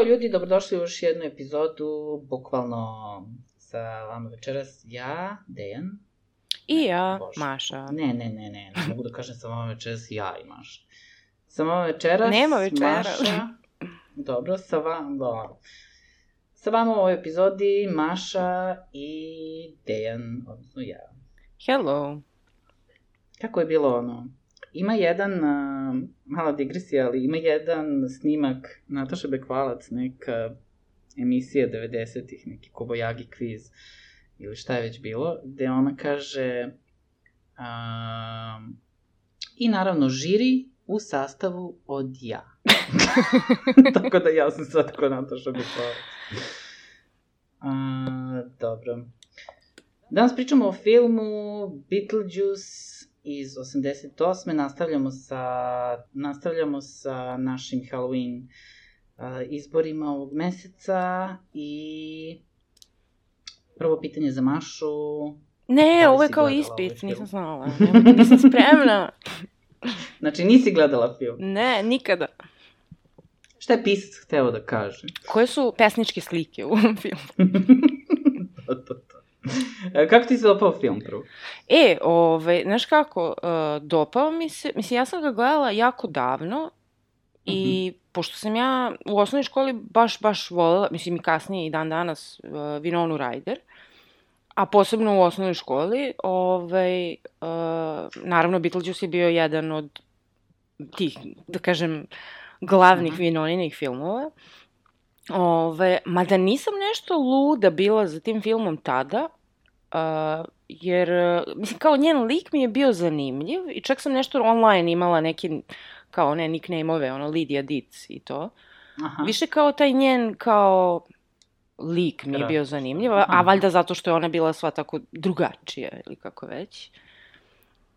Ćao ljudi, dobrodošli u još jednu epizodu, bukvalno sa vama večeras ja, Dejan. i ja, Bože. Maša. Ne, ne, ne, ne, ne mogu da kažem sa vama večeras ja i Maša. Sa vama večeras, Nema večera. Maša, dobro, sa vama, da. Sa vama u ovoj epizodi Maša i Dejan, odnosno ja. Hello. Kako je bilo ono? Ima jedan, uh, mala digresija, ali ima jedan snimak Nataše Bekvalac, neka emisija 90-ih, neki Kobojagi kviz, ili šta je već bilo, gde ona kaže um, i naravno žiri u sastavu od ja. Tako da ja sam sad ko Nataša Bekvalac. A, dobro. Danas pričamo o filmu Beetlejuice iz 88. Nastavljamo sa, nastavljamo sa našim Halloween izborima ovog meseca i prvo pitanje za Mašu. Ne, Da ovo je kao ispit, ovaj nisam znala. Nisam spremna. Znači, nisi gledala film. Ne, nikada. Šta je pisac hteo da kaže? Koje su pesničke slike u ovom filmu? E, Kako ti se dopao film prvo? E, ovaj, znaš kako, uh, dopao mi se, mislim, ja sam ga gledala jako davno i pošto sam ja u osnovnoj školi baš, baš volela, mislim i kasnije i dan danas, uh, Winonu Ryder, a posebno u osnovnoj školi, ovaj, uh, naravno Beetlejuice je bio jedan od tih, da kažem, glavnih Mhm. Winoninih filmova. Ove, mada nisam nešto luda bila za tim filmom tada, uh, jer, mislim, kao njen lik mi je bio zanimljiv i čak sam nešto online imala neki, kao ne, nickname-ove, ono, Lydia Dietz i to. Aha. Više kao taj njen, kao, lik mi je Da. bio zanimljiv, a, valjda zato što je ona bila sva tako drugačija ili kako već.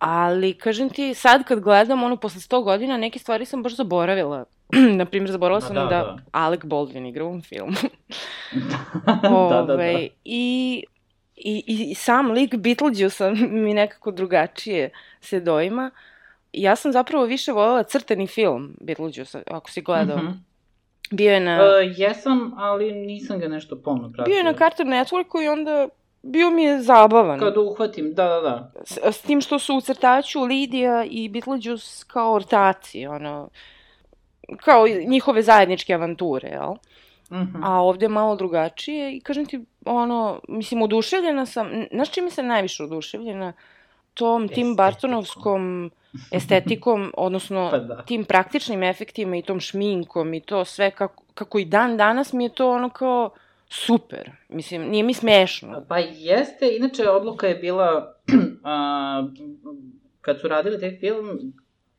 Ali, kažem ti, sad kad gledam, ono, posle 100 godina, neke stvari sam baš zaboravila. Naprimjer, zaboravila sam da, da, da. Alec Baldwin igra u ovom filmu. da, da, da. Ovaj, I, i, I sam lik Beetlejuice mi nekako drugačije se doima. Ja sam zapravo više voljela crtani film Beetlejuice, ako si gledao. Mhm. Bio je na... Uh, jesam, ali nisam ga nešto pomno pratio. Bio je na Cartoon Networku i onda bio mi je zabavan. Kad uhvatim, da, da, da. S, s tim što su u crtaču Lidija i Beetlejuice kao ortaci, ono, kao njihove zajedničke avanture, jel? Mhm. A ovde malo drugačije i kažem ti, ono, mislim, oduševljena sam, znaš čime sam najviše oduševljena? Tom, tim Estetikom. Bartonovskom estetikom, odnosno Pa da. tim praktičnim efektima i tom šminkom i to sve kako, kako i dan danas mi je to ono kao super. Mislim, nije mi smešno. Pa jeste, inače odluka je bila, a, kad su radili taj film,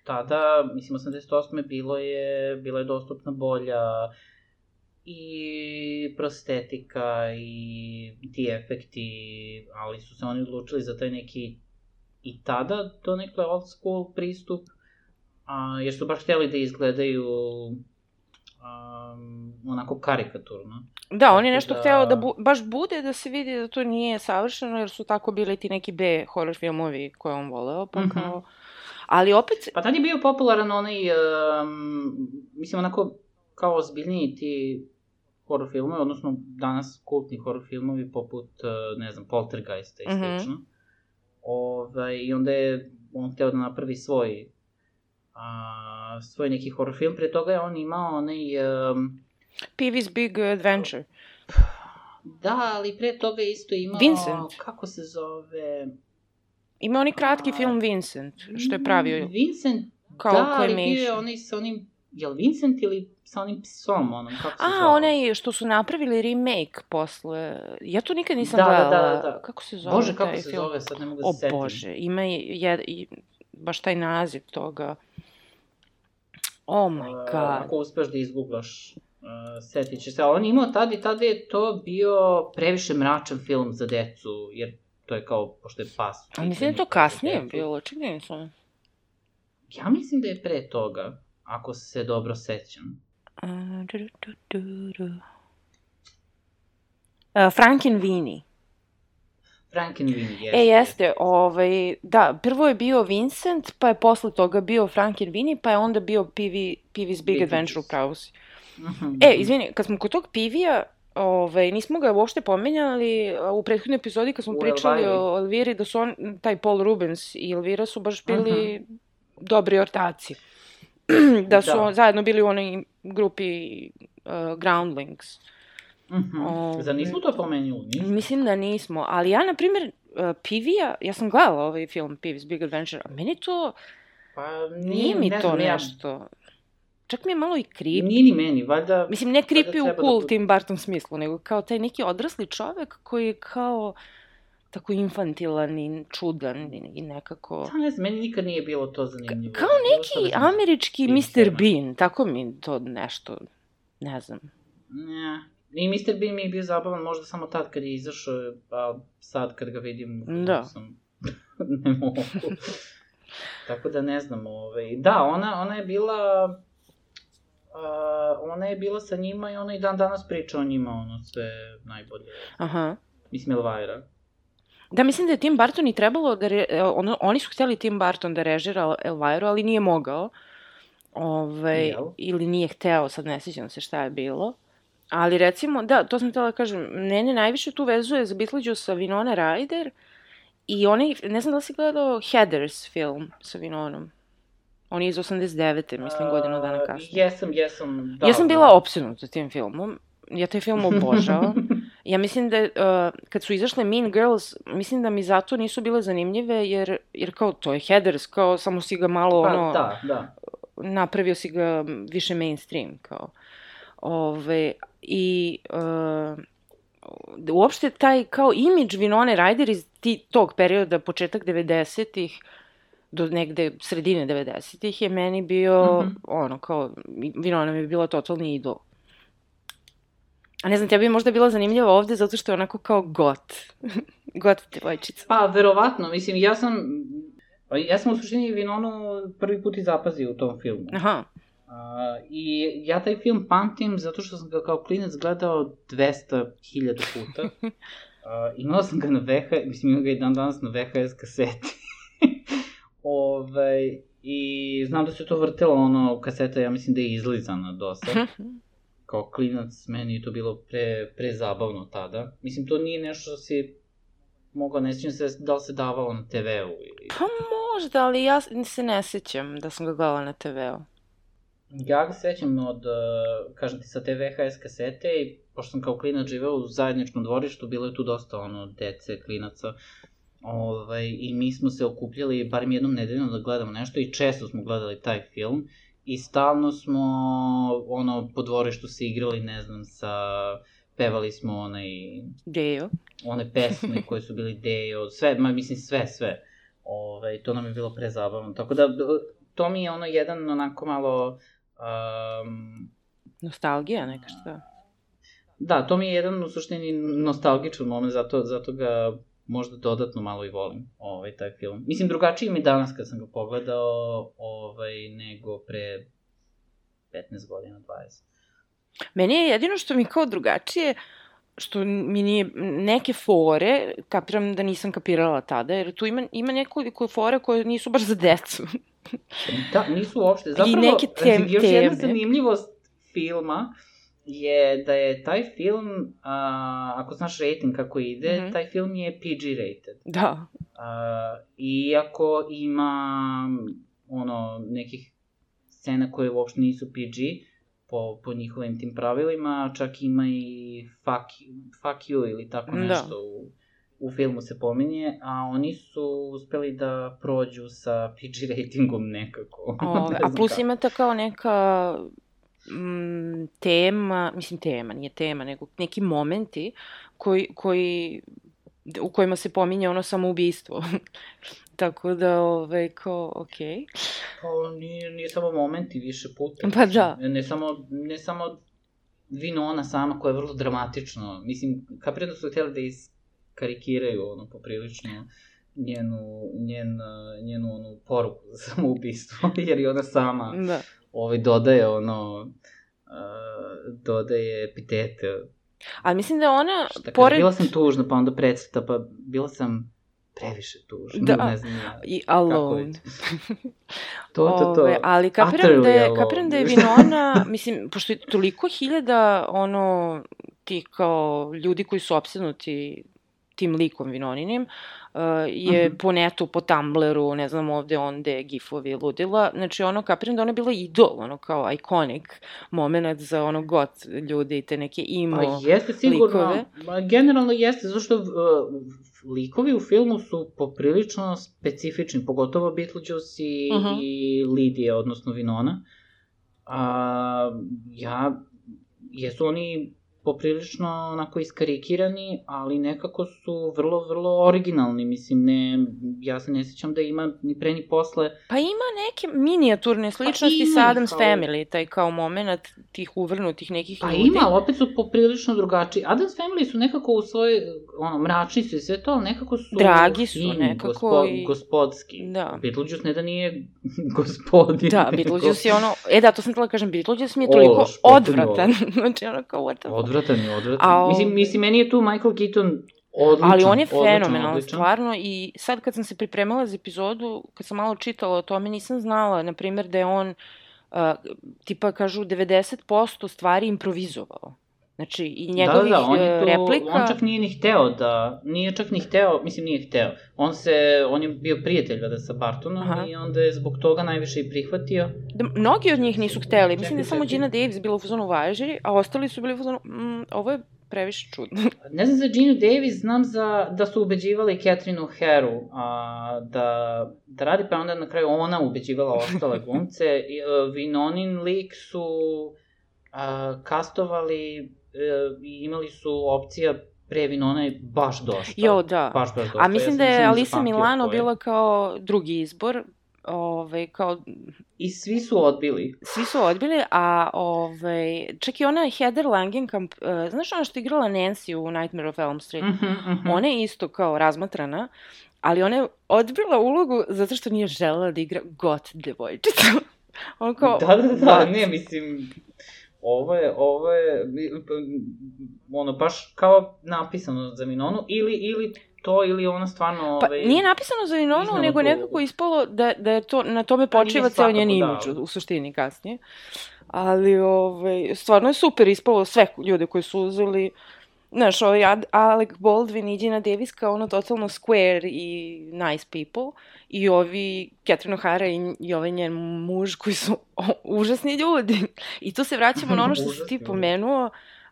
tada, mislim, 88. bilo je, bila je dostupna bolja i prostetika i ti efekti, ali su se oni odlučili za taj neki i tada donekle old school pristup, a, jer su baš htjeli da izgledaju um, onako karikaturno. Da, on je nešto da- hteo da bu, baš bude da se vidi da to nije savršeno, jer su tako bili ti neki B horror filmovi koje on voleo, pa Mhm. kao... Ali opet, Pa tad je bio popularan onaj, um, mislim, onako, kao ozbiljniji ti horror filmovi, odnosno danas kultni horror filmovi poput, uh, ne znam, Poltergeista i Mhm. slično. Ovaj, I onda je on hteo da napravi svoj, a, svoj neki horror film. Pre toga je on imao onaj, um, Peewee's Big Adventure. da, ali pre toga isto imao, Vincent. kako se zove? Ima oni kratki A- film Vincent, što je pravio Vincent, kao da, ali bio je onaj sa onim, je li Vincent ili sa onim psom, onom, kako se A, zove? onaj što su napravili remake posle... Ja to nikad nisam Da, da, gledala. da, da. Kako se zove Bože, kako se film? zove, sad ne mogu da O se setim. Bože, ima je, je, i, baš taj naziv toga. Oh my Uh, god. Ako uspeš da izgooglaš setit će se. Ali on je imao tada i tada je to bio previše mračan film za decu, jer to je kao, pošto je pas. A mislim da je to kasnije bilo, čini sam. Ja mislim da je pre toga, ako se dobro sećam. Uh, du, du, du, du. Uh, Frankenweenie. Frankenweenie, jeste. E, jeste, ovaj, da, prvo je bio Vincent, pa je posle toga bio Frankenweenie, pa je onda bio Pivi, Pivi's Big Big Adventure u Adventure. pravu si. Mhm. E, izvini, kad smo kod tog Pivija, ovaj, nismo ga uopšte pomenjali u prethodnoj epizodi kad smo U pričali o Elviri, da su on, taj Paul Rubens i Elvira su baš bili Mhm. dobri ortaci. da su Da. zajedno bili u onoj grupi uh, Groundlings. Mhm. Ovaj. Zar nismo to pomenuli? Nismo. Mislim da nismo, ali ja, na primjer, uh, Pivija, ja sam gledala ovaj film Pivi's Big Adventure, a meni to, Pa nije mi ne to znam, ja- nešto. Čak mi je malo i creepy. Nije ni meni, valjda... Mislim, ne creepy u da cool bude- Tim Burton smislu, nego kao taj neki odrasli čovek koji je kao tako infantilan i čudan i, nekako... Da, ne znam, meni nikad nije bilo to zanimljivo. Kao Bilo neki američki Mr. Bean, tako mi to nešto, ne znam. Ne. I Mr. Bean mi je bio zabavan možda samo tad kad je izašao, a sad kad ga vidim, Da. sam... ne mogu. Tako da ne znam, ovaj... Da, ona, ona je bila... Uh, ona je bila sa njima i ona i dan danas priča o njima, ono, sve najbolje. Aha. Mislim, Elvira. Da, mislim da je Tim Burton i trebalo da... Re, e, ono, oni su hteli Tim Burton da režira Elvira, ali nije mogao. Ove, Jel? ili nije hteo, sad ne sjećam se šta je bilo. Ali recimo, da, to sam htela da kažem, mene najviše tu vezuje za Beetlejuice sa Winona Ryder i onaj, ne znam da li si gledao Heathers film sa Winonom. On je iz 89. mislim, godinu dana kasnije. Jesam, jesam. Da, ja sam bila opsednuta tim filmom. Ja taj film obožavam. Ja mislim da, uh, kad su izašle Mean Girls, mislim da mi zato nisu bile zanimljive, jer, jer kao, to je Heathers, kao, samo si ga malo, Pa, ono, da, da. napravio si ga više mainstream, kao. Ove, I uh, uopšte taj kao imidž Vinone Ryder iz ti, tog perioda, početak 90-ih, do negde sredine 90-ih je meni bio, Mhm. ono, kao, Vinona mi je bila totalni idol. A ne znam, tebi je možda bila zanimljiva ovde zato što je onako kao got. got devojčica. Pa, verovatno, mislim, ja sam... pa Ja sam u suštini Vinonu prvi put i zapazio u tom filmu. Aha. A, I ja taj film pamtim zato što sam ga kao klinac gledao 200.000 puta. A, imao sam ga na VHS, mislim imam ga i dan danas na VHS kaseti. Ovaj, I znam da se to vrtelo, ono, kaseta, ja mislim da je izlizana dosta. Kao klinac, meni je to bilo pre, pre zabavno tada. Mislim, to nije nešto što si mogao, ne sjećam se da li se davalo na TV-u ili... Pa možda, ali ja se ne sećam da sam ga gledala na TV-u. Ja ga sećam od, uh, kažem ti, sa te VHS kasete i pošto sam kao klinac živeo u zajedničkom dvorištu, bilo je tu dosta ono, dece, klinaca, ovaj, i mi smo se okupljali barem jednom nedeljno da gledamo nešto i često smo gledali taj film i stalno smo ono, po dvorištu se igrali, ne znam, sa, pevali smo onaj, Dejo. one pesme koje su bili deo, sve, ma mislim sve, sve. Ovaj, to nam je bilo prezabavno. Tako da, to mi je ono jedan onako malo... Um, Nostalgija neka šta. da, to mi je jedan u suštini nostalgičan moment, zato, zato ga možda dodatno malo i volim, ovaj, taj film. Mislim, drugačiji mi danas kad sam ga pogledao, ovaj, nego pre 15 godina, 20. Meni je jedino što mi kao drugačije, što mi nije neke fore, kapiram da nisam kapirala tada, jer tu ima, ima nekoliko fore koje nisu baš za decu. Da, nisu uopšte. Zapravo, neke tem- još jedna teme. zanimljivost filma je da je taj film, a, ako znaš rating kako ide, Mhm. taj film je PG rated. Da. A, iako ima ono nekih scena koje uopšte nisu PG po, po njihovim tim pravilima, čak ima i fuck, fuck you ili tako Da. nešto u, u filmu se pominje, a oni su uspeli da prođu sa PG ratingom nekako. Ove, a plus kako. imate kao neka mm, tema, mislim tema, nije tema, nego neki momenti koji, koji, u kojima se pominje ono samoubistvo. Tako da, ove, kao, okej. Pa nije, nije samo momenti više puta. Pa da. Ne samo, ne samo Vinona sama koja je vrlo dramatično, mislim, kapiram da su htjeli da iskarikiraju ono poprilično njenu, njen, njenu onu poruku za samoubistvo, jer i ona sama Da. Ovaj, dodaje ono, uh, dodaje epitete. Ali mislim da ona, Šta kaže, pored... bila sam tužna, pa onda predstava, pa bila sam previše tužna, Da. ne znam ja. I alone. To, to, to. Ove, ali kapiram da, je, kapiram da je Vinona, mislim, pošto je toliko hiljada, ono, ti kao ljudi koji su opsednuti tim likom Vinoninim, uh, je Mhm. po netu, po Tumblru, ne znam ovde, onde, gifovi, ludila. Znači, ono, kapiram da ona je bila idol, ono, kao iconic moment za ono got ljude i te neke imo Pa jeste sigurno, likove. Ma, generalno jeste, zašto uh, likovi u filmu su poprilično specifični, pogotovo Beetlejuice i, Mhm. i Lidija, odnosno Vinona. A, ja, jesu oni poprilično onako iskarikirani, ali nekako su vrlo, vrlo originalni, mislim, ne, ja se ne sjećam da ima ni pre ni posle, Pa ima neke minijaturne sličnosti ima sa Adams kao- Family, taj kao moment tih uvrnutih nekih Pa ljudi. ima, ali opet su poprilično drugačiji. Adams Family su nekako u svojoj, ono, mračni su i sve to, ali nekako su... Dragi su fini, nekako gospo, i- Gospodski. Da. Beetlejuice ne da nije gospodin. Da, Beetlejuice je ono, e da, to sam htjela kažem, Beetlejuice mi je toliko Ološ, odvratan. znači ono kao, what the. Odvratan je, odvratan. A, o- Mislim, mislim, meni je tu Michael Keaton odličan. Ali on je fenomenalan, stvarno, i sad kad sam se pripremala za epizodu, kad sam malo čitala o tome, nisam znala, na primjer, da je on, uh, tipa kažu, 90% stvari improvizovao. Znači, i njegovih da, da, da, on, je e, to, replika... on čak nije ni hteo da, nije čak ni hteo, mislim nije hteo, on se, on je bio prijatelj vada sa Bartonom Aha. i onda je zbog toga najviše i prihvatio. Da, mnogi od njih nisu hteli. Mislim da je Čekaj, samo čekaj. Gina Davis bila u fazonu važi, a ostali su bili u fazonu, mm, ovo je previše čudno. Ne znam za Ginu Davis, znam za, da su ubeđivali Catherine O'Haru a, da, da radi, pa onda na kraju ona ubeđivala ostale glumce. A, Vinonin lik su a, kastovali e, i imali su opcija pre Vinona je baš dosta. Jo, da. Baš, baš dosta. A mislim ja da je nisam Alisa Milano ko je. bila kao drugi izbor, Ove, kao, I svi su odbili. svi su odbili, a ove, čak i ona Heather Langenkamp, uh, znaš ona što je igrala Nancy u Nightmare of Elm Street? Mhm, mhm. Ona je isto kao razmatrana, ali ona je odbila ulogu zato što nije želela da igra got devojčicu. On kao, Da, da, da, what? ne, mislim, ovo je, ovo je, ono, baš kao napisano za Minonu, ili, ili to, ili ona stvarno, Pa ovaj, nije napisano za iznala nego tu nekako ispalo da, da je to, na tome počiva ceo njen svakako, imidž da. u suštini kasnije. Ali, ovaj, stvarno je super ispalo sve ljude koji su uzeli. Znaš, ovaj Alec Baldwin i Gina Davis kao ono totalno square i nice people. I ovi Catherine O'Hara i, i ovaj njen muž koji su o, užasni ljudi. I tu se vraćamo na ono što si ti ljudi. pomenuo,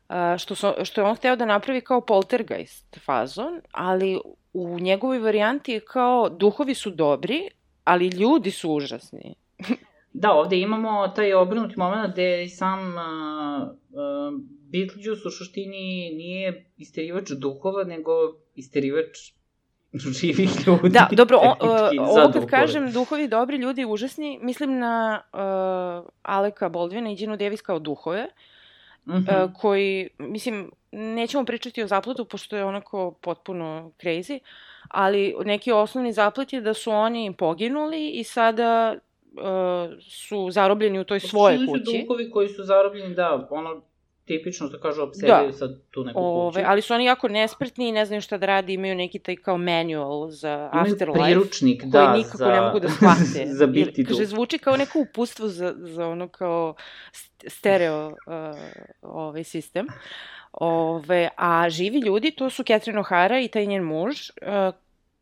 a, što, so, što je on hteo da napravi kao poltergeist fazon, ali u njegovoj varijanti je kao duhovi su dobri, ali ljudi su užasni. Da, ovde imamo taj obrnuti moment gde sam uh, uh, Beetlejuice u suštini nije isterivač duhova, nego isterivač živih ljudi. Da, dobro, o, uh, za ovo kad kažem duhovi dobri, ljudi užasni, mislim na uh, Aleka Baldwina i Ginu Davis kao duhove, Mhm. uh, koji, mislim, nećemo pričati o zapletu, pošto je onako potpuno crazy, ali neki osnovni zaplet je da su oni poginuli i sada uh, su zarobljeni u toj svojoj Suštini su kući. duhovi koji su zarobljeni, da, ono, tipično što kažu, obsedaju Da. sad tu neku Ove, kuću. ali su oni jako nespretni i ne znaju šta da radi, imaju neki taj kao manual za Imaju Afterlife. priručnik, koji da, nikako za, ne mogu da shvate. za biti kaže, duh. zvuči kao neko upustvo za, za ono kao st- stereo uh, ovaj sistem. Ove, a živi ljudi, to su Catherine O'Hara i taj njen muž uh,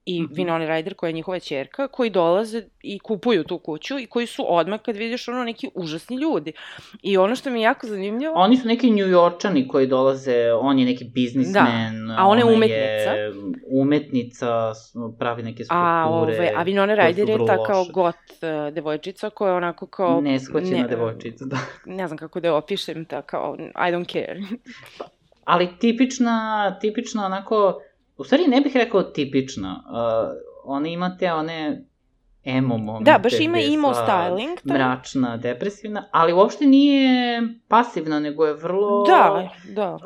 i Mhm. Winona Ryder koja je njihova čerka, koji dolaze i kupuju tu kuću i koji su odmah kad vidiš ono neki užasni ljudi. I ono što mi je jako zanimljivo... Oni su neki njujorčani koji dolaze, on je neki biznismen, Da, a ona je umetnica. je umetnica, pravi neke skulpture. A, ove, a Winona Ryder je ta kao got uh, devojčica koja je onako kao... Neshvaćena ne- devojčica, da. Ne znam kako da je opišem, ta kao I don't care. Ali tipična, tipična onako, u stvari ne bih rekao tipična, uh, ona ima te one emo momente. Da, baš ima emo styling. taj. Mračna, depresivna, ali uopšte nije pasivna, nego je vrlo... Da, da. Uh,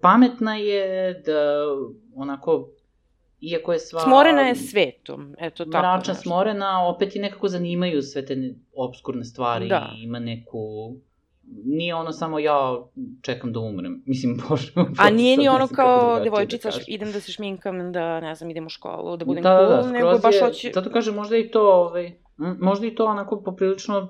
pametna je da onako, iako je sva... Smorena je svetom, eto tako. Mračna, nešto. smorena, opet i nekako zanimaju sve te ne- obskurne stvari Da. i ima neku... Nije ono samo ja čekam da umrem. Mislim, bože. A nije ni ono kao drugačije devojčica, da idem da se šminkam, da ne znam, idem u školu, da budem da, da, da, cool, nego skroz baš je, hoće... Zato kažem, možda i to, ovaj, možda i to onako poprilično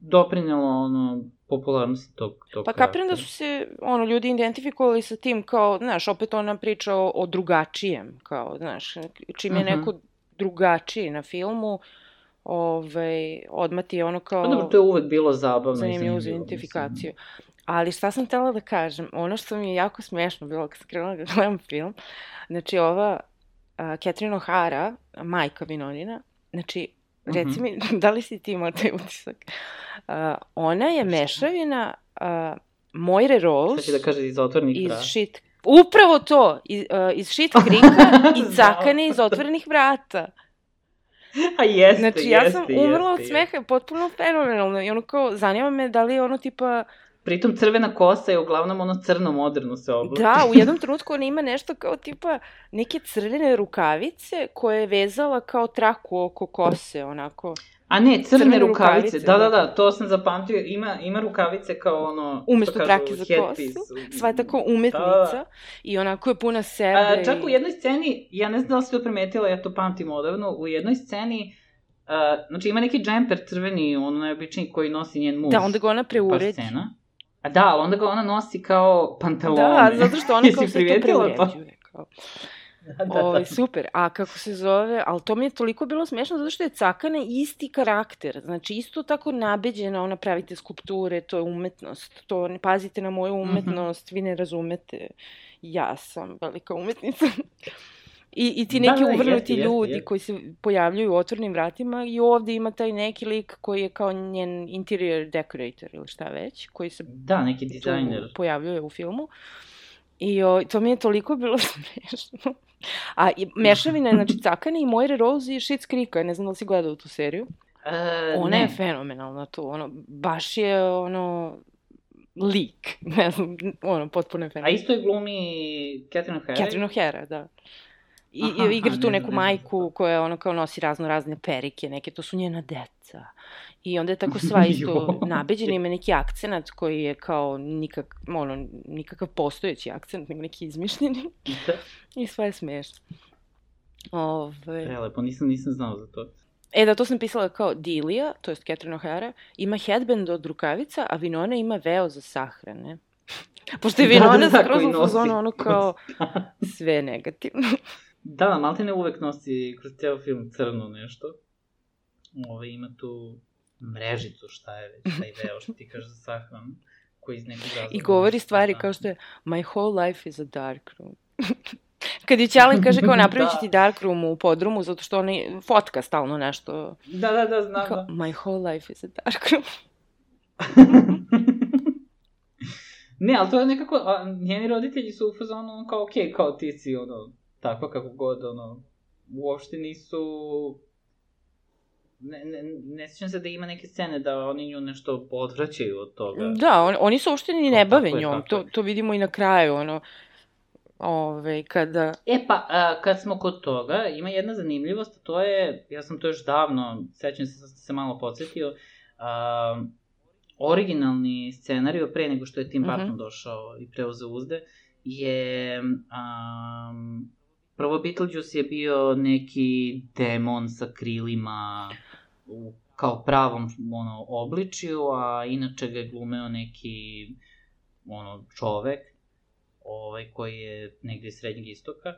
doprinelo ono, popularnosti tog, tog Pa kapiram da su se, ono, ljudi identifikovali sa tim kao, znaš, opet ona priča o, o drugačijem, kao, znaš, čim je Mhm. neko drugačiji na filmu, ovaj, odmah ti je ono kao... Pa dobro, to je uvek bilo zabavno zanimljivo za identifikaciju. Ali šta sam htela da kažem, ono što mi je jako smešno bilo kad sam krenula da gledam film, znači ova uh, Catherine O'Hara, majka Vinonina, znači, reci Mhm. mi, da li si ti imao taj utisak? Uh, ona je mešavina uh, Moire Šta Rose će da kaže iz otvornih iz? Shit... Upravo to! Iz, uh, iz Shit Krika i Cakane iz otvorenih vrata. A jeste, Znači, ja sam jeste, umrla od jeste, smeha, potpuno fenomenalno. I ono kao, zanima me da li je ono tipa... Pritom crvena kosa je uglavnom ono crno moderno se oblači. Da, u jednom trenutku ona ima nešto kao tipa neke crvene rukavice koje je vezala kao traku oko kose, onako. A ne, crne, Crvene rukavice. rukavice, Da, da, da. da, to sam zapamtio. Ima, ima rukavice kao ono... Umesto kažu, trake za kosu. Sva je tako Da, umetnica da. i onako je puna sebe. A, čak u i- jednoj sceni, ja ne znam da li si to primetila, ja to pamtim odavno, u jednoj sceni, a, znači ima neki džemper crveni, ono najobičniji koji nosi njen muž. Da, onda ga ona preuredi. scena. A da, ali onda ga ona nosi kao pantalone. Da, zato što ona kao se to preuređuje. Kao. da, da, Ovaj, da. super. A kako se zove, ali to mi je toliko bilo smešno zato što je Cakane isti karakter. Znači isto tako nabeđena, ona pravite skulpture, to je umetnost. To ne pazite na moju Mhm. umetnost, vi ne razumete. Ja sam velika umetnica. I, I ti Da, neki da, uvrnuti jeste, ljudi jeste. koji se pojavljuju u otvornim vratima i ovde ima taj neki lik koji je kao njen interior decorator ili šta već, koji se Da, neki dizajner. pojavljuje u filmu. I o, to mi je toliko bilo smešno. A i, mešavina je, znači, Cakane i Moire Rose i Schitt's Creeka, ne znam da li si gledao tu seriju. E, Ona ne. je fenomenalna tu, ono, baš je, ono, lik, ne znam, ono, potpuno je A fenomenalna. isto je glumi Catherine O'Hara? Catherine O'Hara, da. I, Aha, i igra tu ne neku ne majku koja ono kao nosi razno razne perike, neke, to su njena deca. I onda je tako sva isto nabeđena, ima neki akcenat koji je kao nikak, ono, nikakav postojeći akcent, nego neki izmišljeni. Da. I sva je smešno. Ove... Prelepo, nisam, nisam znao za to. E da, to sam pisala kao Dilija, to je Catherine O'Hara, ima headband od rukavica, a Vinona ima veo za sahrane. Pošto je Vinona da, da, skroz u fazonu ono kao sve negativno. Da, da, Malte ne uvek nosi kroz ceo film crno nešto. Ove, ima tu mrežicu, šta je već, taj veo što ti kažeš za sahranu, koji iz nekog razloga... I govori stvari kao što je My whole life is a dark room. Kad je Ćalen kaže kao napravit ću Da. ti dark room u podrumu zato što ona fotka stalno nešto. Da, da, da, znam, Kao, da. My whole life is a dark room. ne, ali to je nekako, a, njeni roditelji su u fazonu kao, okej, kao ti si, ono, tako kako god, ono, uopšte nisu... Ne, ne, ne sjećam se da ima neke scene da oni nju nešto odvraćaju od toga. Da, on, oni se uopšte ni Pa, ne bave je, njom. To, to vidimo i na kraju, ono, ove, kada... E pa, a, kad smo kod toga, ima jedna zanimljivost, to je, ja sam to još davno, sećam se, sam se malo podsjetio, a, originalni scenario, pre nego što je Tim Mhm. Burton došao i preuzeo uzde, je... A, prvo Beetlejuice je bio neki demon sa krilima, u, kao pravom ono, obličju, a inače ga je glumeo neki ono, čovek, ovaj, koji je negde iz srednjeg istoka,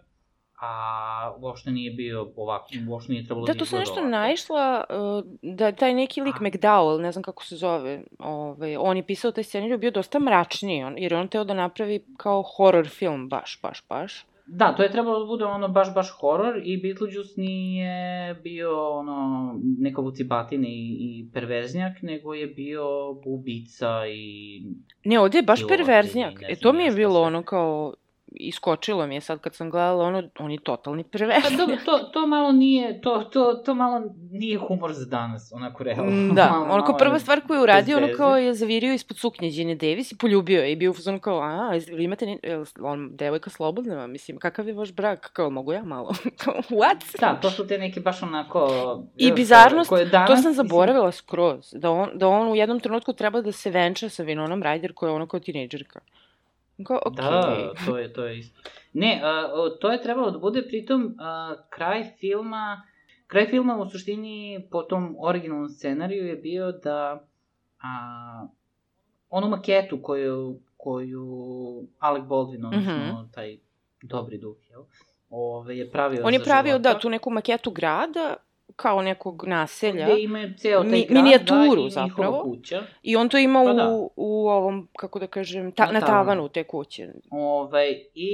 a uopšte nije bio ovako, uopšte nije trebalo Da, da to sam nešto ovako. naišla, uh, da taj neki lik A. McDowell, ne znam kako se zove, ovaj, on je pisao taj scenarij, bio dosta mračniji, on, jer je on teo da napravi kao horror film, baš, baš, baš. Da, to je trebalo da bude ono baš, baš horor i Beetlejuice nije bio ono neka vucibatina i, i perverznjak, nego je bio ubica i... Ne, ovdje je baš i perverznjak. E, to mi je bilo ono kao, iskočilo mi je sad kad sam gledala ono, on je totalni prvešnik. Pa dobro, to, to malo nije, to, to, to malo nije humor za danas, onako realno. Mm, Da, malo, onako malo prva stvar koju je uradio, ono kao je zavirio ispod suknje Gine Davis i poljubio je i bio u fazonu kao, a, imate, ni, on, devojka slobodna, mislim, kakav je vaš brak, kao, mogu ja malo, what? Da, to su te neke baš onako... I bizarnost, koje danas, to sam mislim, zaboravila skroz, da on, da on u jednom trenutku treba da se venča sa Vinonom Ryder koja je ono kao tinejdžerka. Kao, okej. Da, to je, to je isto. Ne, a, to je trebalo da bude pritom a, kraj filma, kraj filma u suštini po tom originalnom scenariju je bio da a, onu maketu koju, koju Alec Baldwin, odnosno Mhm. taj dobri duh, jel? Ove, je pravio On je pravio, života, da, tu neku maketu grada, kao nekog naselja. Gde imaju ceo taj Mi- grad, minijaturu da, i zapravo. kuća. I on to ima Pa u, da. u ovom, kako da kažem, ta, Na na, tavanu. te kuće. Ovaj, I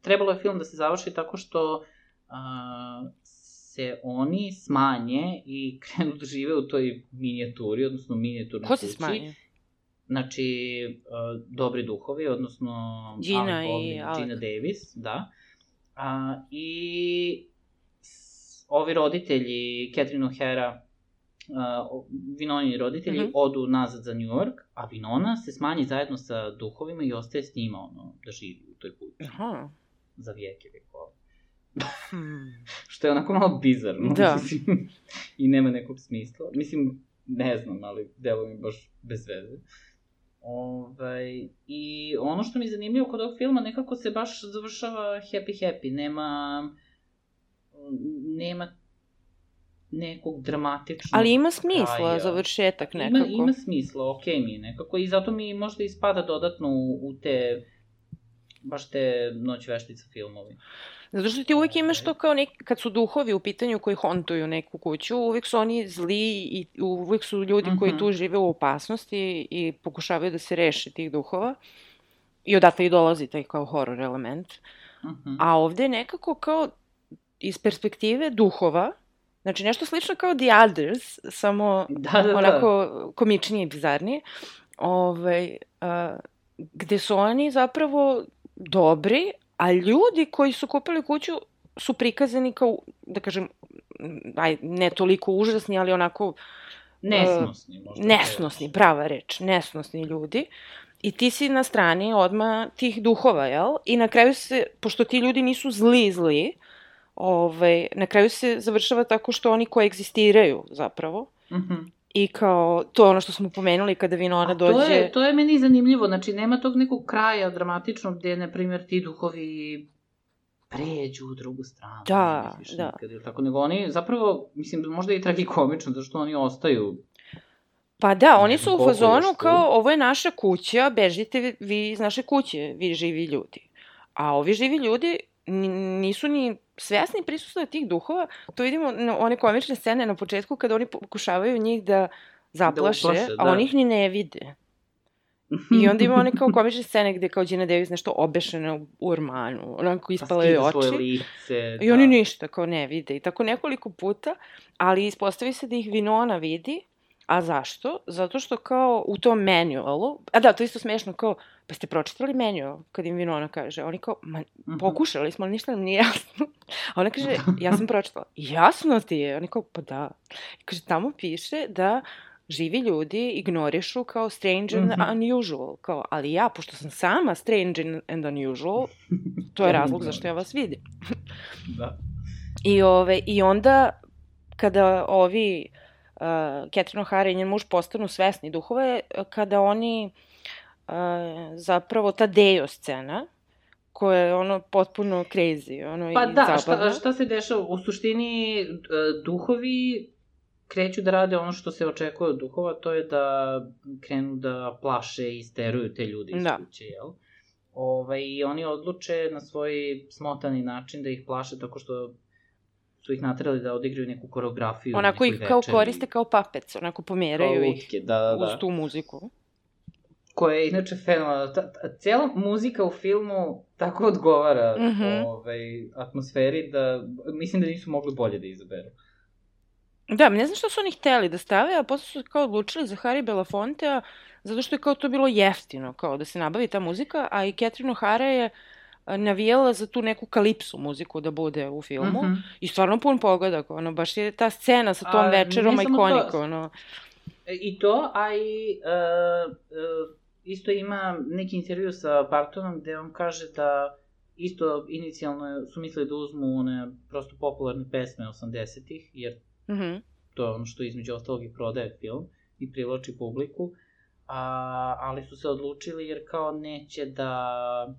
trebalo je film da se završi tako što a, se oni smanje i krenu da žive u toj minijaturi, odnosno minijaturnoj Ko kući. se smanje? Znači, a, dobri duhovi, odnosno Gina Alec i Alec. Gina Davis, da. A, I ovi roditelji, Catherine O'Hara, uh, Vinonini roditelji, Mhm. odu nazad za New York, a Vinona se smanji zajedno sa duhovima i ostaje s njima, ono, da živi u toj kući. Aha. Za vijeke vekova. Hmm. Što je onako malo bizarno. Da. Mislim, I nema nekog smisla. Mislim, ne znam, ali delo mi baš bez veze. Ovaj, I ono što mi je zanimljivo kod ovog filma, nekako se baš završava happy happy. Nema, nema nekog dramatičnog Ali ima smisla kraja. završetak nekako. Ima, ima smisla, okej mi je nekako i zato mi možda ispada dodatno u, u te baš te noć veštica filmovi. Zato što ti uvijek imaš to kao nek, kad su duhovi u pitanju koji hontuju neku kuću, uvijek su oni zli i uvijek su ljudi koji Mhm. tu žive u opasnosti i pokušavaju da se reše tih duhova. I odatle i dolazi taj kao horror element. Uh-huh. A ovde je nekako kao iz perspektive duhova, znači nešto slično kao The Others, samo Da, da, da. onako komičnije i bizarnije, ovaj, a, gde su oni zapravo dobri, a ljudi koji su kupili kuću su prikazani kao, da kažem, aj, ne toliko užasni, ali onako Nesnosni, možda. nesnosni, prava reč, nesnosni ljudi. I ti si na strani odma tih duhova, jel? I na kraju se, pošto ti ljudi nisu zli, zli, ovaj, na kraju se završava tako što oni koegzistiraju zapravo. Uh-huh. I kao, to je ono što smo pomenuli kada Vinona dođe... To je, to je meni zanimljivo, znači nema tog nekog kraja dramatičnog gde, na primjer, ti duhovi pređu u drugu stranu. Da, ne da. Nikad, ili tako, nego oni zapravo, mislim, možda i tragikomično, zato što oni ostaju Pa da, Ne oni su u fazonu tu. kao, ovo je naša kuća, bežite vi iz naše kuće, vi živi ljudi. A ovi živi ljudi nisu ni svesni prisustva tih duhova. To vidimo na one komične scene na početku kada oni pokušavaju njih da zaplaše, uplaše, a da. oni ih ni ne vide. I onda ima one kao komične scene gde kao Gina Davis nešto obešena u, ormanu, onako ispala joj Pa oči. svoje lice. I oni ništa kao ne vide. I tako nekoliko puta, ali ispostavi se da ih Vinona vidi. A zašto? Zato što kao u tom manualu, a da, to je isto smešno, kao, pa ste pročitali manual, kad im Vinona kaže. Oni kao, ma, Mhm. pokušali smo, ali ništa nam nije jasno. A ona kaže, ja sam pročitala. Jasno ti je. Oni kao, pa da. I kaže, tamo piše da živi ljudi ignorišu kao strange and Mhm. unusual. Kao, ali ja, pošto sam sama strange and- unusual, to je To razlog ne zašto ja vas vidim. Da. I, ove, I onda, kada ovi, uh, Catherine O'Hara i njen muž postanu svesni duhove, kada oni, uh, zapravo, ta Deo scena, koja je ono potpuno crazy, ono Pa i da, zabavna. šta, šta se dešava? U suštini, duhovi kreću da rade ono što se očekuje od duhova, to je da krenu da plaše i steruju te ljude iz Da. kuće, jel? Ove, I oni odluče na svoj smotani način da ih plaše tako što su ih naterali da odigraju neku koreografiju. Onako ih kao večeri. koriste kao papec, onako pomeraju Kao ih lutke, da, da, uz da. tu muziku. koja je inače fenomenalna. Ta, ta, cijela muzika u filmu tako odgovara Mhm. ovaj, atmosferi da mislim da nisu mogli bolje da izaberu. Da, ne znam što su oni hteli da stave, a posle su kao odlučili za Harry Belafontea, zato što je kao to bilo jeftino, kao da se nabavi ta muzika, a i Catherine O'Hara je navijala za tu neku kalipsu muziku da bude u filmu. Mm -hmm. I stvarno pun pogodak, ono, baš je ta scena sa tom a, večerom ikonika, to... ono. E, I to, a i uh, uh, isto ima neki intervju sa Bartonom gde on kaže da isto inicijalno su mislili da uzmu one prosto popularne pesme 80-ih, jer mm -hmm. to je ono što između ostalog i prodaje film i privlači publiku, a, ali su se odlučili jer kao neće da...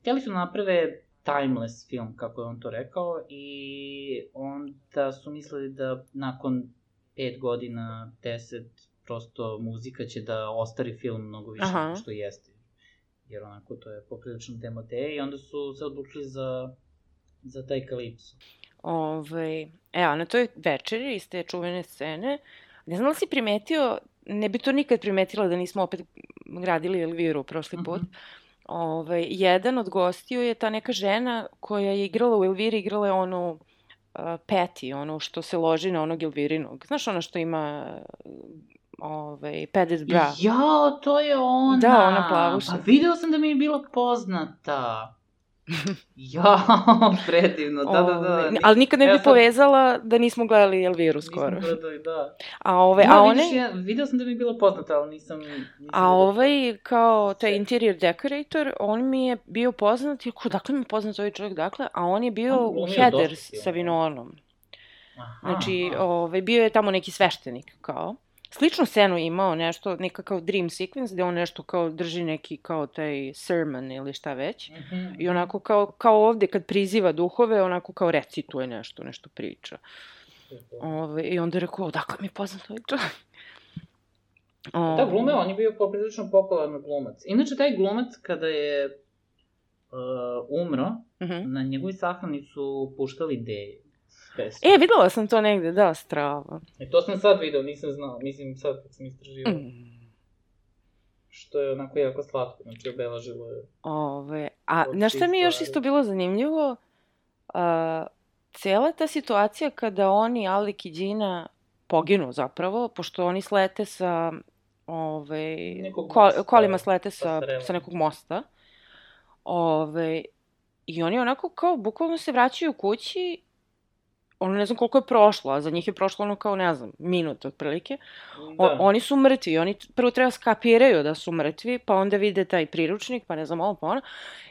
Htjeli su da naprave timeless film, kako je on to rekao, i onda su mislili da nakon pet godina, deset, prosto muzika će da ostari film mnogo više Aha. što jeste. Jer onako to je poprilično demode i onda su se odlučili za, za taj kalipso. Ove, evo, na toj večeri iz te čuvene scene, ne znam da li si primetio, ne bi to nikad primetila da nismo opet gradili Elviru prošli put, mm -hmm. Ove, jedan od gostiju je ta neka žena koja je igrala u Elviri, igrala je onu uh, Patty, ono što se loži na onog Elvirinog. Znaš ono što ima ovaj, padded bra. Ja, to je ona. Da, ona plavuša. Pa video sam da mi je bila poznata. ja, predivno, da, da, da. Ove, ali nikad ne bi sam... povezala da nismo gledali Elviru skoro. Nismo gledali, da. A ove, da, a one... Vidiš, ja, video sam da mi je bila poznata, ali nisam... nisam a ovaj, kao taj interior decorator, on mi je bio poznat, ko, dakle mi je poznat ovaj čovjek, dakle, a on je bio u Headers sa Vinonom. Aha, znači, aha. ovaj, bio je tamo neki sveštenik, kao. Sličnu scenu imao nešto, nekakav dream sequence, gde on nešto kao drži neki kao taj sermon ili šta već. Mm -hmm. I onako kao, kao ovde kad priziva duhove, onako kao recituje nešto, nešto priča. Ove, I onda je rekao, odakle mi je poznat ovaj čovjek? Da, glume, on je bio poprilično popularan glumac. Inače, taj glumac, kada je uh, umro, uh mhm. -huh. na njegovoj sahrani su puštali deje pesma. E, videla sam to negde, da, strava. E, to sam sad video, nisam znao, mislim sad kad sam istraživao. Mm. Što je onako jako slatko, znači obelažilo je... Ove, a na šta mi je još isto bilo zanimljivo? A, cela ta situacija kada oni, Alik i Đina, poginu zapravo, pošto oni slete sa ove, ko, kolima slete sa, sa nekog mosta. Ove, I oni onako kao bukvalno se vraćaju kući ono ne znam koliko je prošlo, a za njih je prošlo ono kao, ne znam, minut otprilike. Da. O, oni su mrtvi, oni prvo treba skapiraju da su mrtvi, pa onda vide taj priručnik, pa ne znam, ovo pa ono.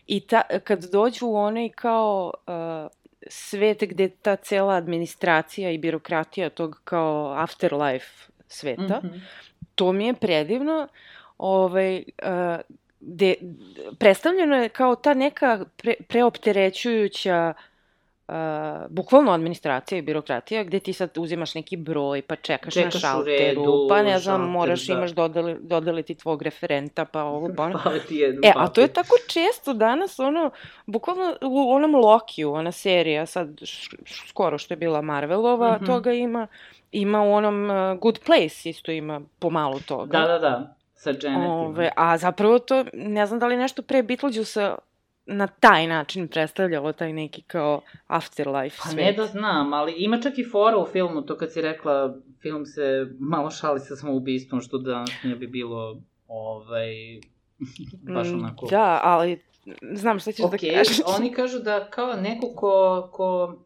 I ta, kad dođu u onaj kao uh, svet gde ta cela administracija i birokratija tog kao afterlife sveta, mm -hmm. to mi je predivno, ovaj, uh, gde predstavljeno je kao ta neka pre, preopterećujuća uh, uh, bukvalno administracija i birokratija, gde ti sad uzimaš neki broj, pa čekaš, čekaš na šalteru, redu, pa ne znam, šalter, moraš da. imaš dodeli, dodeliti tvog referenta, pa ovo, pa ono. ti jednu e, a to je tako često danas, ono, bukvalno u onom Lokiju, ona serija, sad skoro što je bila Marvelova, mm -hmm. toga ima, ima u onom uh, Good Place isto ima pomalo toga. Da, da, da sa Janetima. Ove, a zapravo to, ne znam da li nešto pre Beetlejuice na taj način predstavljalo taj neki kao afterlife pa svet. ne da znam, ali ima čak i fora u filmu, to kad si rekla, film se malo šali sa samoubistvom, što danas nije bi bilo, ovaj, baš mm, onako... Da, ali znam šta ćeš okay, da kažeš. oni kažu da kao neko ko, ko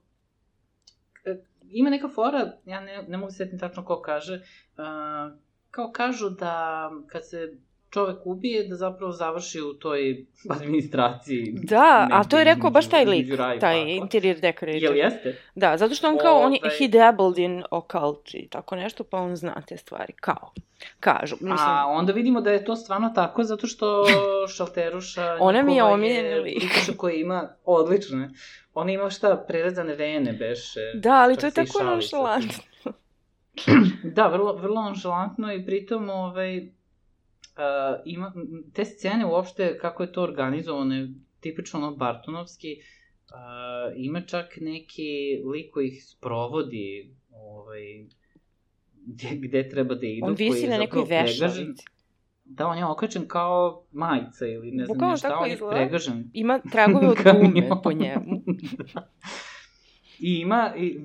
e, ima neka fora, ja ne, ne mogu setiti tačno ko kaže, uh, kao kažu da kad se čovek ubije da zapravo završi u toj administraciji. Da, a to je rekao baš taj lik, taj interior decorator. Jel jeste? Da, zato što on kao, on je, ovaj- he dabbled in occult i tako nešto, pa on zna te stvari, kao. Kažu. Mislim... A onda vidimo da je to stvarno tako, zato što Šalteruša... Ona mi je omiljena lik. koja ima odlične. Ona ima šta, prerezane vene, beše. Da, ali to je tako nonšalantno. da, vrlo, vrlo nonšalantno i pritom, ovaj, uh, ima, te scene uopšte, kako je to organizovano, tipično ono Bartonovski, uh, ima čak neki lik koji ih sprovodi, ovaj, gde, gde treba da idu. On visi na nekoj vešalici. Da, on je okačen kao majica ili ne znam Bukalo šta, on je pregažen. Ima tragove od gume po njemu. I ima, i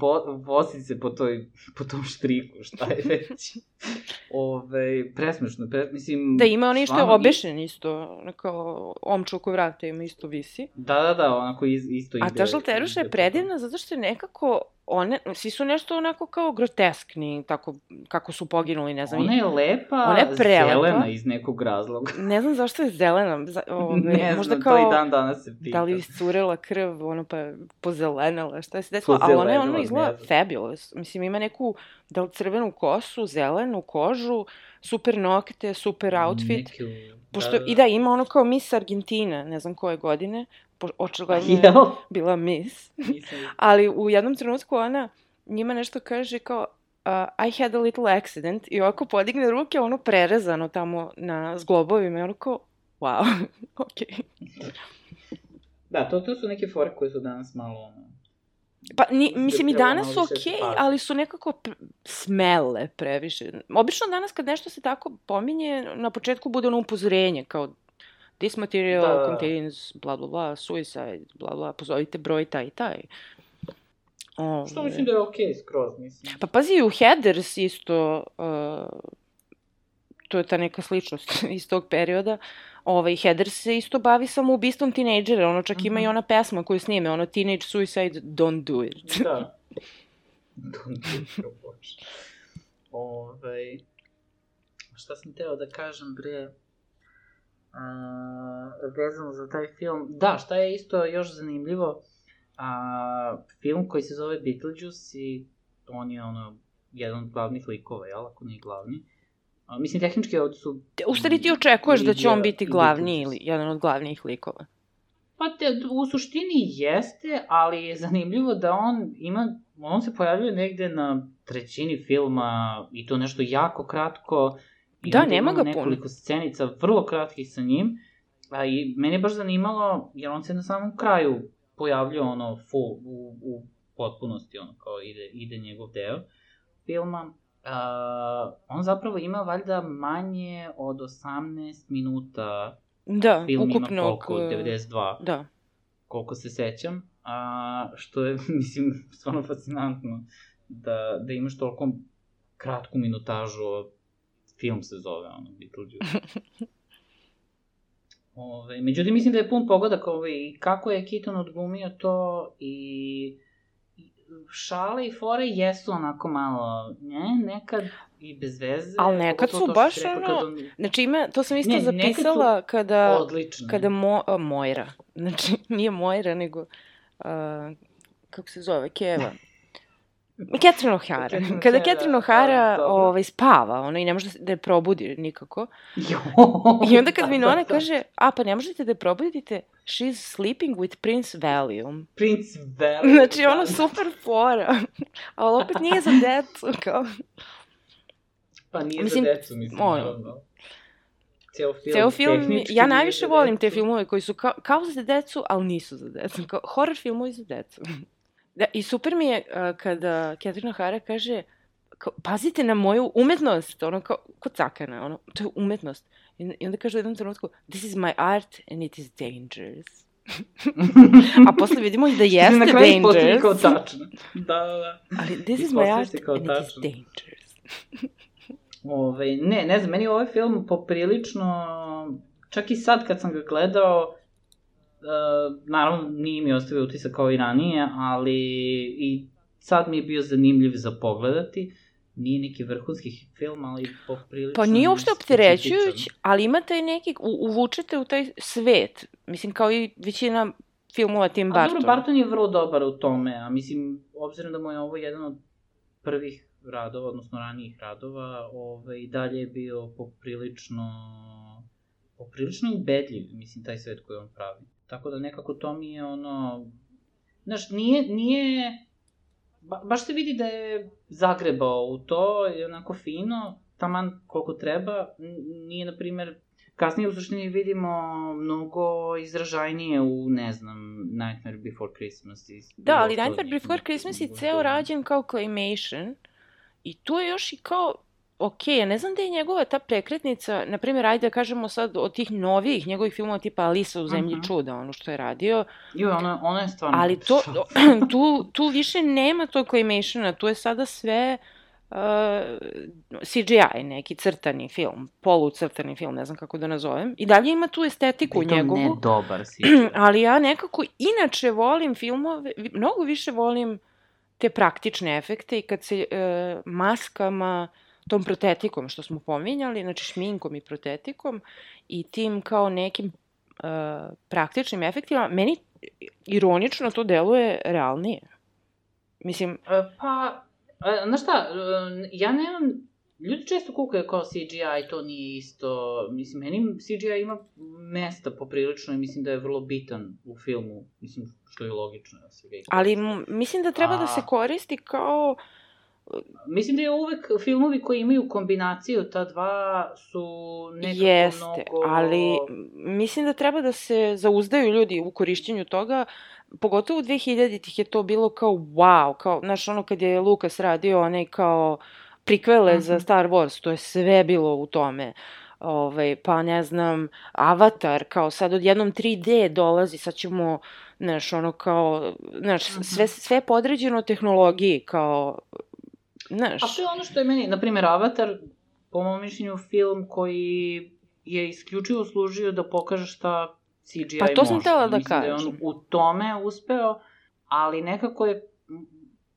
vo, vozi se po, toj, po tom štriku, šta je već. Ove, presmešno, pre, mislim... Da, ima onaj što je obešen isto, kao omču oko vrata ima isto visi. Da, da, da, onako iz, isto ide. A ta žalteruša je predivna zato što je nekako, one, svi su nešto onako kao groteskni, tako kako su poginuli, ne znam. Ona je lepa, Ona je prelepa. zelena iz nekog razloga. Ne znam zašto je zelena, za, ove, ne možda znam, kao... to i dan danas se pita. Da li je iscurela krv, ono pa je pozelenala, šta je se desilo, ali ona je ono izgleda fabulous. Mislim, ima neku, da li crvenu kosu, zelenu kožu, super nokte, super outfit. Neki, Pošto, i da, ima ono kao Miss Argentina, ne znam koje godine, očigledno je bila Miss. Nisam Ali u jednom trenutku ona njima nešto kaže kao uh, I had a little accident i ovako podigne ruke, ono prerezano tamo na zglobovima i ono kao, wow, okej. Da, to, to su neke fore koje su danas malo ono... Pa, ni, mislim, i danas su okej, pažnje. ali su nekako smele previše. Obično danas kad nešto se tako pominje, na početku bude ono upozorenje, kao this material Da, da, da. contains bla bla bla, suicide, bla bla, pozovite broj taj i taj. Ove. Što mislim da je okej skroz, mislim. Pa pazi, u Headers isto, uh, to je ta neka sličnost iz tog perioda, ovaj, Headers se isto bavi samo ubistvom tinejdžera, ono čak ima i Mhm. ona pesma koju snime, ono Teenage Suicide, Don't Do It. Da. Don't do it, bože. Ovaj... Šta sam teo da kažem, bre? Vezano za taj film. Da, šta je isto još zanimljivo, a, film koji se zove Beetlejuice i on je ono, jedan od glavnih likova, jel, ako nije glavni. A, mislim, tehnički ovdje su... U stvari ti očekuješ da će on biti glavni ili jedan od glavnih likova. Pa te, u suštini jeste, ali je zanimljivo da on ima, on se pojavljuje negde na trećini filma i to nešto jako kratko. I Da, onda nema ga puno. nekoliko scenica vrlo kratkih sa njim. A i mene je baš zanimalo, jer on se na samom kraju pojavljuje ono full, u, u potpunosti, ono kao ide, ide njegov deo filma. A, on zapravo ima valjda manje od 18 minuta Da, film ima ukupnog... koliko, uh, 92 Da. koliko se sećam, a što je, mislim, stvarno fascinantno da, da imaš toliko kratku minutažu, film se zove, ono, Beetlejuice. Ove, međutim, mislim da je pun pogodak ovaj, i kako je Keaton odglumio to i šale i fore jesu onako malo, ne, nekad i bez veze. Al nekad su to baš ono- on- Znači ima, to sam isto Ne, nekad su zapisala kada... odlične. Kada Mo, a, Mojra, znači nije Mojra, nego, a, kako se zove, Keva. Catherine O'Hara. Kada O'Hara, Catherine da, O'Hara dobro. ovaj, spava, ona i ne može da, da je probudi nikako. Jo, I onda kad da, Winona da, da. kaže, a pa ne možete da je probudite, she's sleeping with Prince Valium. Prince Valium. Znači, ono da. super fora. Ali opet nije za decu, kao. Pa nije Mislim, za decu, mislim, ono. naravno. Ceo film, Ceo film, ja najviše volim te filmove koji su kao, kao za decu, ali nisu za decu. Kao horror filmovi za decu. Da, I super mi je uh, kada Catherine O'Hara kaže kao, pazite na moju umetnost, ono kao, ko cakana, ono, to je umetnost. I, I onda kaže u jednom trenutku, this is my art and it is dangerous. A posle vidimo i da jeste Na kraju ispostavi kao dangerous, tačno. Da, da, ali this is my art and it is dangerous. Ove, ne, ne znam, meni ovaj film poprilično, čak i sad kad sam ga gledao, naravno nije mi ostavio utisak kao i ranije, ali i sad mi je bio zanimljiv za pogledati. Nije neki vrhunski film, ali poprilično... Pa nije uopšte opterećujuć, specifičan. ali ima taj neki, u, uvučete u taj svet. Mislim, kao i većina filmova Tim A Burton. dobro, Barton je vrlo dobar u tome, a mislim, obzirom da mu je ovo jedan od prvih radova, odnosno ranijih radova, ovaj, i dalje je bio poprilično, poprilično ubedljiv, mislim, taj svet koji on pravi. Tako da nekako to mi je ono, znaš, nije, nije, ba, baš se vidi da je zagrebao u to, je onako fino, taman koliko treba, nije, na primer, kasnije u suštini vidimo mnogo izražajnije u, ne znam, Nightmare Before Christmas. I, Da, ali Nightmare Before Christmas je u ceo rađen kao claymation i tu je još i kao ok, ja ne znam da je njegova ta prekretnica, na primjer, ajde da kažemo sad od tih novijih njegovih filmova tipa Alisa u zemlji uh Mhm. -huh. čuda, ono što je radio, Jo, ono, ono je stvarno... ali to, tu, tu više nema tog claymationa, tu je sada sve uh, CGI, neki crtani film, polucrtani film, ne znam kako da nazovem. I dalje ima tu estetiku Pritom njegovu. ne dobar si. ali ja nekako inače volim filmove, mnogo više volim te praktične efekte i kad se e, maskama, tom protetikom što smo pominjali, znači šminkom i protetikom i tim kao nekim e, praktičnim efektima, meni ironično to deluje realnije. Mislim, E, Pa, e, znaš šta, ja nemam, ljudi često kukaju kao CGI, to nije isto, mislim, meni CGI ima mesta poprilično i mislim da je vrlo bitan u filmu, mislim, što je logično. Ja se ali mislim da treba da se A. koristi kao Mislim da je uvek filmovi koji imaju kombinaciju ta dva su nekako Jeste, mnogo... ali mislim da treba da se zauzdaju ljudi u korišćenju toga, pogotovo u 2000-ih je to bilo kao wow, kao, znaš, ono kad je Lukas radio onaj kao prikvele za Mhm. Star Wars, to je sve bilo u tome. Ovaj, pa ne znam, Avatar, kao sad odjednom 3D dolazi, sad ćemo, znaš, ono kao, znaš, Mhm. sve, sve podređeno tehnologiji, kao, znaš, A to je ono što je meni, na primjer, Avatar, po mom mišljenju, film koji je isključivo služio da pokaže šta CGI Pa to sam može. htela da Mislim da je on kažem. u tome uspeo, ali nekako je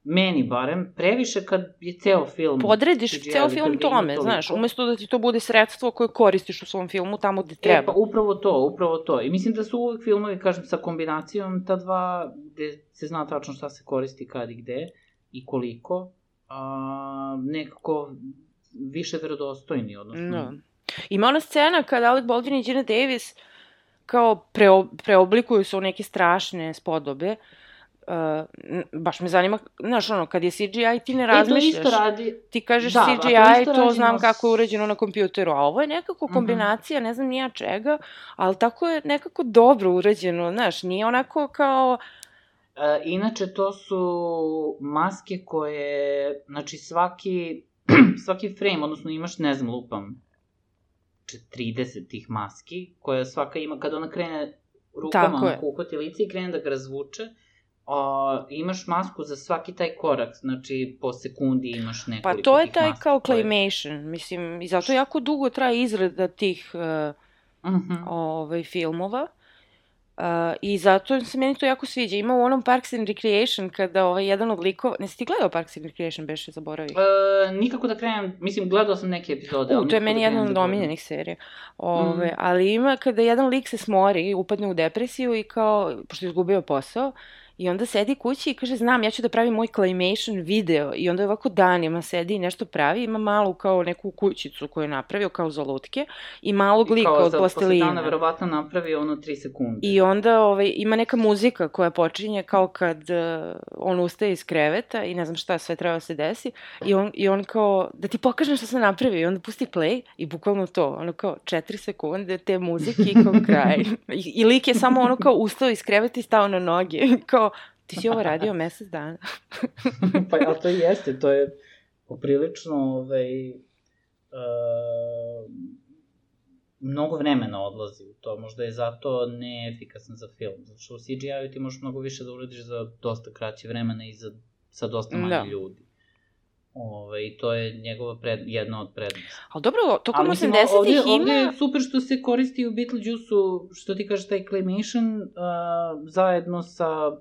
meni barem, previše kad je ceo film podrediš CGI, ceo film tome, znaš, umesto da ti to bude sredstvo koje koristiš u svom filmu tamo gde E, treba. pa upravo to, upravo to. I mislim da su uvek filmovi, kažem, sa kombinacijom ta dva, gde se zna tačno šta se koristi kad i gde i koliko, a, nekako više verodostojni, odnosno... Da. Ima ona scena kada Alec Baldwin i Gina Davis kao preo, preoblikuju se u neke strašne spodobe. Uh, baš me zanima, znaš ono, kad je CGI ti ne E, to razmišljaš. isto radi, Ti kažeš Da, to CGI, to rađeno znam kako je urađeno na kompjuteru, a ovo je nekako Mhm. kombinacija, ne znam nija čega, ali tako je nekako dobro urađeno, znaš, nije onako kao, E, inače, to su maske koje, znači svaki, svaki frame, odnosno imaš, ne znam, lupam, če- 30 tih maski, koja svaka ima, kada ona krene rukama, Tako onako uhvati lice i krene da ga razvuče, a, imaš masku za svaki taj korak, znači po sekundi imaš nekoliko Pa to je taj kao koje- claymation, mislim, i zato jako dugo traje izrada tih uh, Mhm. ovaj, filmova. Uh, I zato se meni to jako sviđa. Ima u onom Parks and Recreation kada ovaj, jedan od likova... Ne si ti gledao Parks and Recreation, beše zaboravih? E, nikako da krenem, mislim, gledao sam neke epizode. U, to je nikako meni da jedna od da omiljenih serija. Ove, Mhm. Ali ima kada jedan lik se smori, upadne u depresiju i kao, pošto je izgubio posao, i onda sedi kući i kaže, znam, ja ću da pravim moj claymation video. I onda ovako danima sedi i nešto pravi, ima malu kao neku kućicu koju je napravio kao za lutke i malog lika Kao od za- Posle dana plastelina. verovatno napravi ono 3 sekunde. I onda ovaj, ima neka muzika koja počinje kao kad uh, on ustaje iz kreveta i ne znam šta sve treba da se desi i on, i on kao da ti pokažem šta sam napravio i onda pusti play i bukvalno to, ono kao četiri sekunde te muzike i kao kraj. I, I lik je samo ono kao ustao iz kreveta i stao na noge kao ti si ovo radio mesec dana. pa, ali to jeste, to je poprilično, ovaj, uh, mnogo vremena odlazi u to, možda je zato neefikasan za film, zato što u CGI-u ti možeš mnogo više da uradiš za dosta kraće vremena i za, sa dosta manje Da. ljudi. Ove, I to je njegova pred, jedna od prednosti. Ali dobro, tokom Ali mislim, 80-ih ovdje, ima... ovdje je super što se koristi u Beetlejuice-u, što ti kažeš, taj claymation, uh, zajedno sa,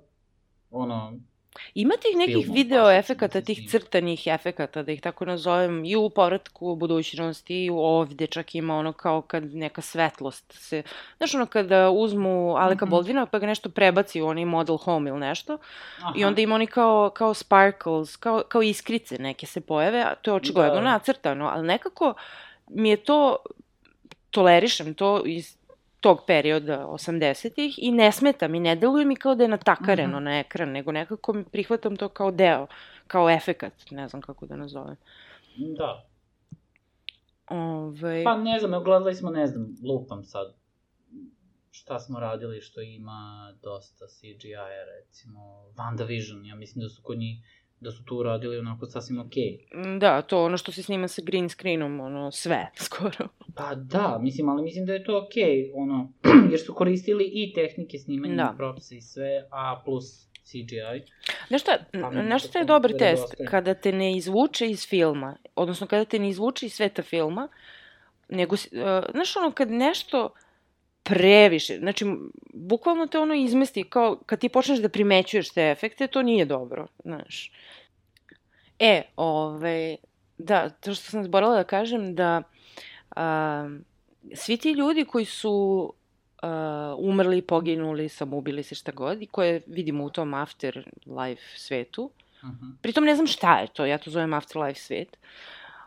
ono, Ima tih nekih filmom, video efekata, tih crtanih efekata, da ih tako nazovem, i u povratku u budućnosti, i ovde čak ima ono kao kad neka svetlost se... Znaš ono kada uzmu Aleka Mhm. Baldwina pa ga nešto prebaci u onaj model home ili nešto, aha. i onda ima oni kao, kao sparkles, kao, kao iskrice neke se pojave, a to je očigledno Da. nacrtano, ali nekako mi je to, tolerišem to iz tog perioda 80-ih i ne smeta mi, ne deluje mi kao da je natakareno Mhm. na ekran, nego nekako mi prihvatam to kao deo, kao efekat, ne znam kako da nazovem. Da. Ove, Pa ne znam, gledali smo, ne znam, lupam sad, šta smo radili što ima dosta CGI-a, recimo, WandaVision, ja mislim da su kod njih da su tu uradili onako sasvim okej. Mm, Da, to ono što se snima sa green screenom, ono, sve, skoro. Pa da, mislim, ali mislim da je to okej, ono, jer su koristili i tehnike snimanja, Da. da. propise i sve, a plus CGI. Znaš šta, Pa mi znaš šta je to dobar da test? nedostaje. Kada te ne izvuče iz filma, odnosno kada te ne izvuče iz sveta filma, nego, uh, znaš ono, kad nešto previše, znači, bukvalno te ono izmesti, kao kad ti počneš da primećuješ te efekte, to nije dobro, znaš. E, ove, da, to što sam zborala da kažem, da a, svi ti ljudi koji su a, umrli, poginuli, samoubili se šta god, i koje vidimo u tom afterlife svetu, Uh -huh. pritom ne znam šta je to, ja to zovem afterlife svet,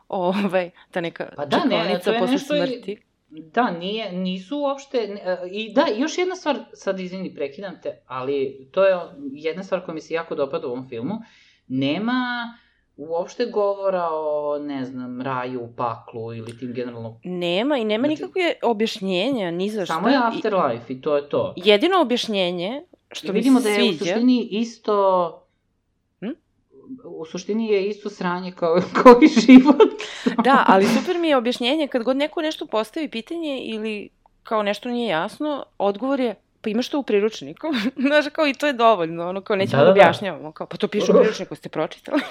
ovaj, ta neka Pa da, ne, to je posle nešto i- smrti. Da, nije, nisu uopšte, e, i da, još jedna stvar, sad izvini, prekidam te, ali to je jedna stvar koja mi se jako dopada u ovom filmu, nema uopšte govora o, ne znam, raju, paklu ili tim generalno, Nema i nema Znači- nikakve objašnjenja ni za šta. samo je i- afterlife i to je to. Jedino objašnjenje što I mi vidimo se da je u sviđa... suštini isto? U suštini je isto sranje kao, kao i život. Da, ali super mi je objašnjenje kad god neko nešto postavi pitanje ili kao nešto nije jasno, odgovor je pa imaš to u priručniku. Znaš, kao i to je dovoljno, ono kao nećemo Da, da, da, da. objašnjavamo, kao pa to piše u priručniku, ste pročitali?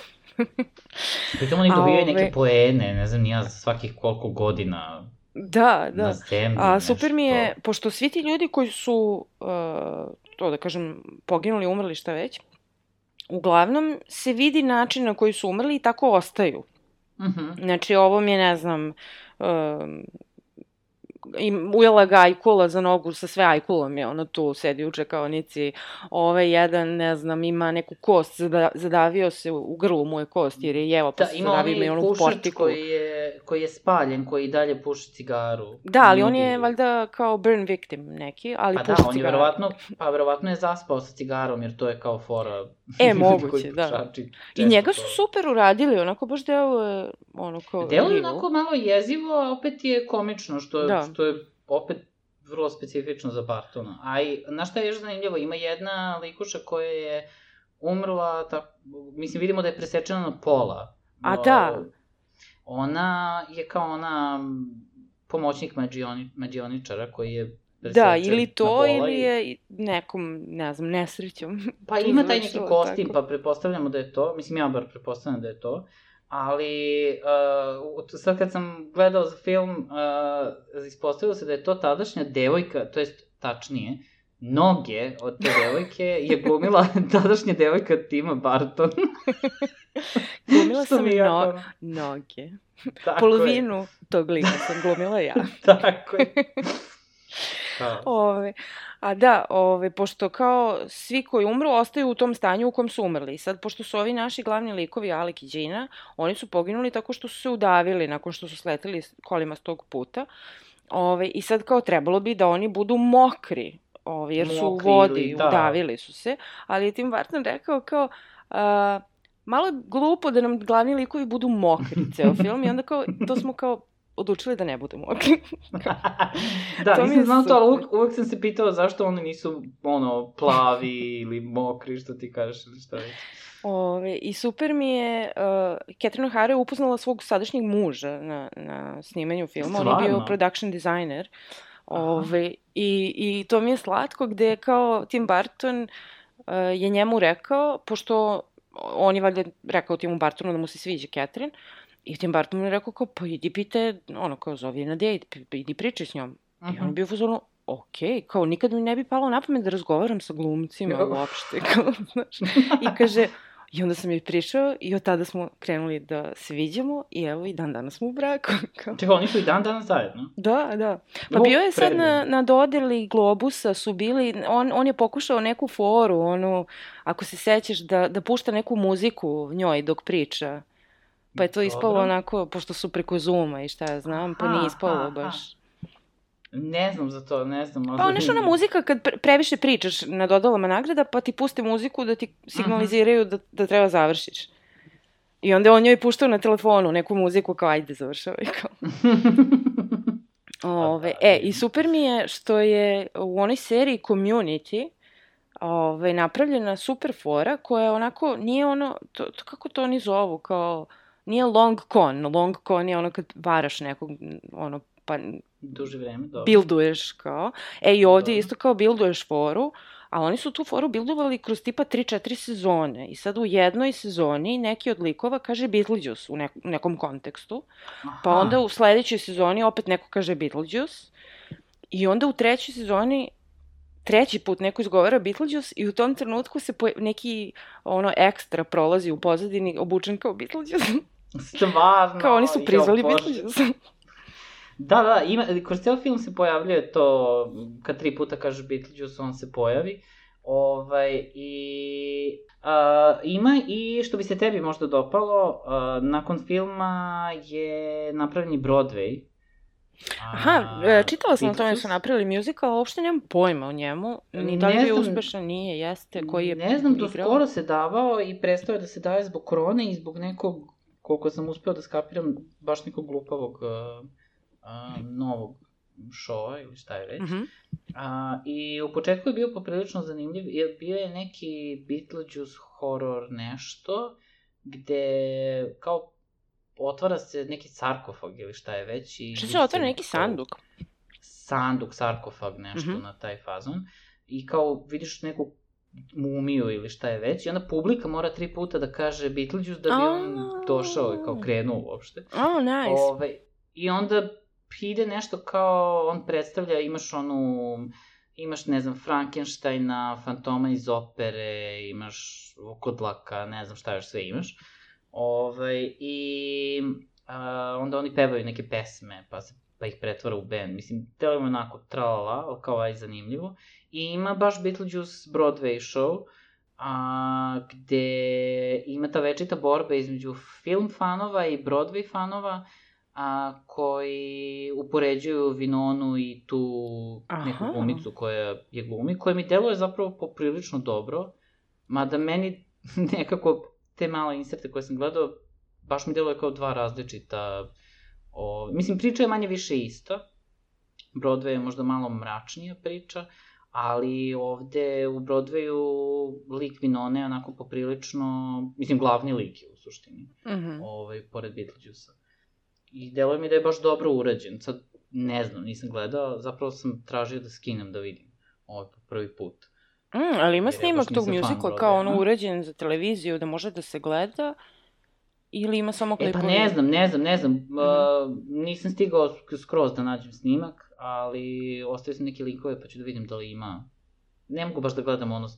Pritom oni dobijaju ovaj- neke poene, ne znam, nija za svakih koliko godina Da, na da. zemlji. A super mi je, pošto svi ti ljudi koji su, uh, to da kažem, poginuli, umrli, šta već, uglavnom se vidi način na koji su umrli i tako ostaju. Mhm. Znači, ovo mi je, ne znam, um, im, ujela ga ajkula za nogu sa sve ajkulom je ono tu sedi u čekaonici. Ovaj jedan, ne znam, ima neku kost, zada, zadavio se u, grlu mu je kost jer je jeo pa Da, se ima zadavio onaj i onu portiku. koji je, koji je spaljen, koji i dalje puši cigaru. Da, ali on Nudi. je valjda kao burn victim neki, ali Pa da, puši on je cigaru. verovatno, pa verovatno je zaspao sa cigarom, jer to je kao fora. E, ljudi moguće, da. I njega su super uradili, onako baš deluje, ono kao... Deluje onako malo jezivo, a opet je komično, što, Da. Da. što je opet vrlo specifično za Bartona. A i, znaš šta je još zanimljivo? Ima jedna likuša koja je umrla, tak, mislim, vidimo da je presečena na pola. A O, da. Ona je kao ona pomoćnik mađioni, mađioničara koji je Da, ili na to, ili je nekom, ne znam, nesrećom. Pa ima taj neki kostim, tako. pa pretpostavljamo da je to. Mislim, ja bar pretpostavljam da je to. Ali, uh, sad kad sam gledao za film, uh, ispostavilo se da je to tadašnja devojka, to jest tačnije, noge od te devojke je glumila tadašnja devojka Tima Barton. Glumila sam je no, jako- noge. Tako Polovinu tog lika sam glumila ja. Je, tako je. Da. Ove, a da, ove, pošto kao svi koji umru ostaju u tom stanju u kom su umrli. Sad, pošto su ovi naši glavni likovi, Alek i Đina, oni su poginuli tako što su se udavili nakon što su sleteli kolima s tog puta. Ove, I sad kao trebalo bi da oni budu mokri, ove, jer su u Mokri vodi, da. udavili su se. Ali je Tim Burton rekao kao... A, malo je glupo da nam glavni likovi budu mokri ceo film i onda kao, to smo kao odlučili da ne budu mokri. da, To nisam znao to, ali uvek, uvek sam se pitao zašto oni nisu, ono, plavi ili mokri, što ti kažeš, ili šta već. Ove, I super mi je, uh, Catherine O'Hara je upoznala svog sadašnjeg muža na, na snimanju filma. On je bio Stvarno? production designer. Aha. Ove, i, I to mi je slatko gde je kao Tim Burton uh, je njemu rekao, pošto on je valjda rekao Timu Burtonu da mu se sviđa Catherine, i Tim Burton mu je rekao kao, pa idi pite, ono kao zove na dejt, idi pričaj s njom. I on je Mhm. bio u fazonu, ok, kao nikad mi ne bi palo na pamet da razgovaram sa glumcima uopšte, kao, znaš. I kaže, i onda sam joj prišao i od tada smo krenuli da se viđamo i evo i dan danas smo u braku. Kao. Čekaj, oni su i dan danas zajedno. Da, da. Pa bio je sad na, na dodeli Globusa su bili, on, on je pokušao neku foru, onu, ako se sećaš, da, da pušta neku muziku njoj dok priča. Pa je to ispalo Dobro. onako, pošto su preko Zuma i šta ja znam, pa Aha, nije ispalo aha, baš. Ne znam za to, ne znam. Pa nešto ona muzika kad pre- previše pričaš na dodalama nagrada, pa ti puste muziku da ti signaliziraju da, da treba završiš. I onda on njoj puštao na telefonu neku muziku kao ajde završavaj. Kao. Ove, da, e, vidim. i super mi je što je u onoj seriji Community ovaj, napravljena super fora koja onako, nije ono, to, to, kako to oni zovu, kao, nije long con, long con je ono kad varaš nekog, ono, pa... Duže vreme, dobro. Bilduješ kao. E, i ovdje Dobro. isto kao bilduješ foru, ali oni su tu foru bildovali kroz tipa 3-4 sezone. I sad u jednoj sezoni neki od likova kaže Beetlejuice u, nek u nekom kontekstu. Pa Aha. onda u sledećoj sezoni opet neko kaže Beetlejuice. I onda u trećoj sezoni treći put neko izgovara Beetlejuice i u tom trenutku se poje, neki ono ekstra prolazi u pozadini obučen kao Beetlejuice. Stvarno. kao oni su Bože. Beetlejuice. Da, da, ima, kroz ceo film se pojavljuje to, kad tri puta kažeš Beetlejuice, on se pojavi. Ovaj, i a, ima i, što bi se tebi možda dopalo, a, nakon filma je napravljen Broadway. Aha, e, čitala sam o tome da su napravili musical, uopšte nemam pojma o njemu. Ni da li je bio uspešan, nije, jeste, koji je Ne znam, to skoro se davao i prestao je da se daje zbog korone i zbog nekog, koliko sam uspeo da skapiram, baš nekog glupavog uh, uh, novog šova ili šta je već. Mhm. A, I u početku je bio poprilično zanimljiv, jer bio je neki Beetlejuice horror nešto, gde kao otvara se neki sarkofag ili šta je već. I vidi se otvara neki sanduk? Sanduk, sarkofag, nešto Mhm. na taj fazon. I kao vidiš neku mumiju ili šta je već, i onda publika mora tri puta da kaže Beetlejuice da bi on A. došao i kao krenuo uopšte. Oh, nice. Ove, I onda ide nešto kao, on predstavlja, imaš onu, imaš, ne znam, Frankensteina, Fantoma iz opere, imaš Okodlaka, ne znam šta još sve imaš. Ove, I a, onda oni pevaju neke pesme, pa se pa ih pretvara u band. Mislim, telo je onako tralala, ali kao aj zanimljivo. I ima baš Beetlejuice Broadway show, a, gde ima ta večita borba između film fanova i Broadway fanova, a, koji upoređuju Vinonu i tu neku Aha. glumicu koja je glumi, koja mi deluje zapravo poprilično dobro, mada meni nekako te male inserte koje sam gledao, baš mi deluje kao dva različita, o, mislim priča je manje više ista, Broadway je možda malo mračnija priča, ali ovde u Broadwayu lik Vinone je onako poprilično, mislim glavni lik je u suštini Mhm. ovaj, pored Beetlejuice-a. I deluje mi da je baš dobro urađen. Sad, ne znam, nisam gledao, zapravo sam tražio da skinem da vidim. Ovo je po prvi put. Mm, ali ima snimak tog muzikla kao ono Broadwaya. uređen za televiziju da može da se gleda ili ima samo E klipovi? pa ne znam, ne znam, ne znam. Uh, nisam stigao sk- skroz da nađem snimak, ali ostavio sam neke linkove pa ću da vidim da li ima. Ne mogu baš da gledam ono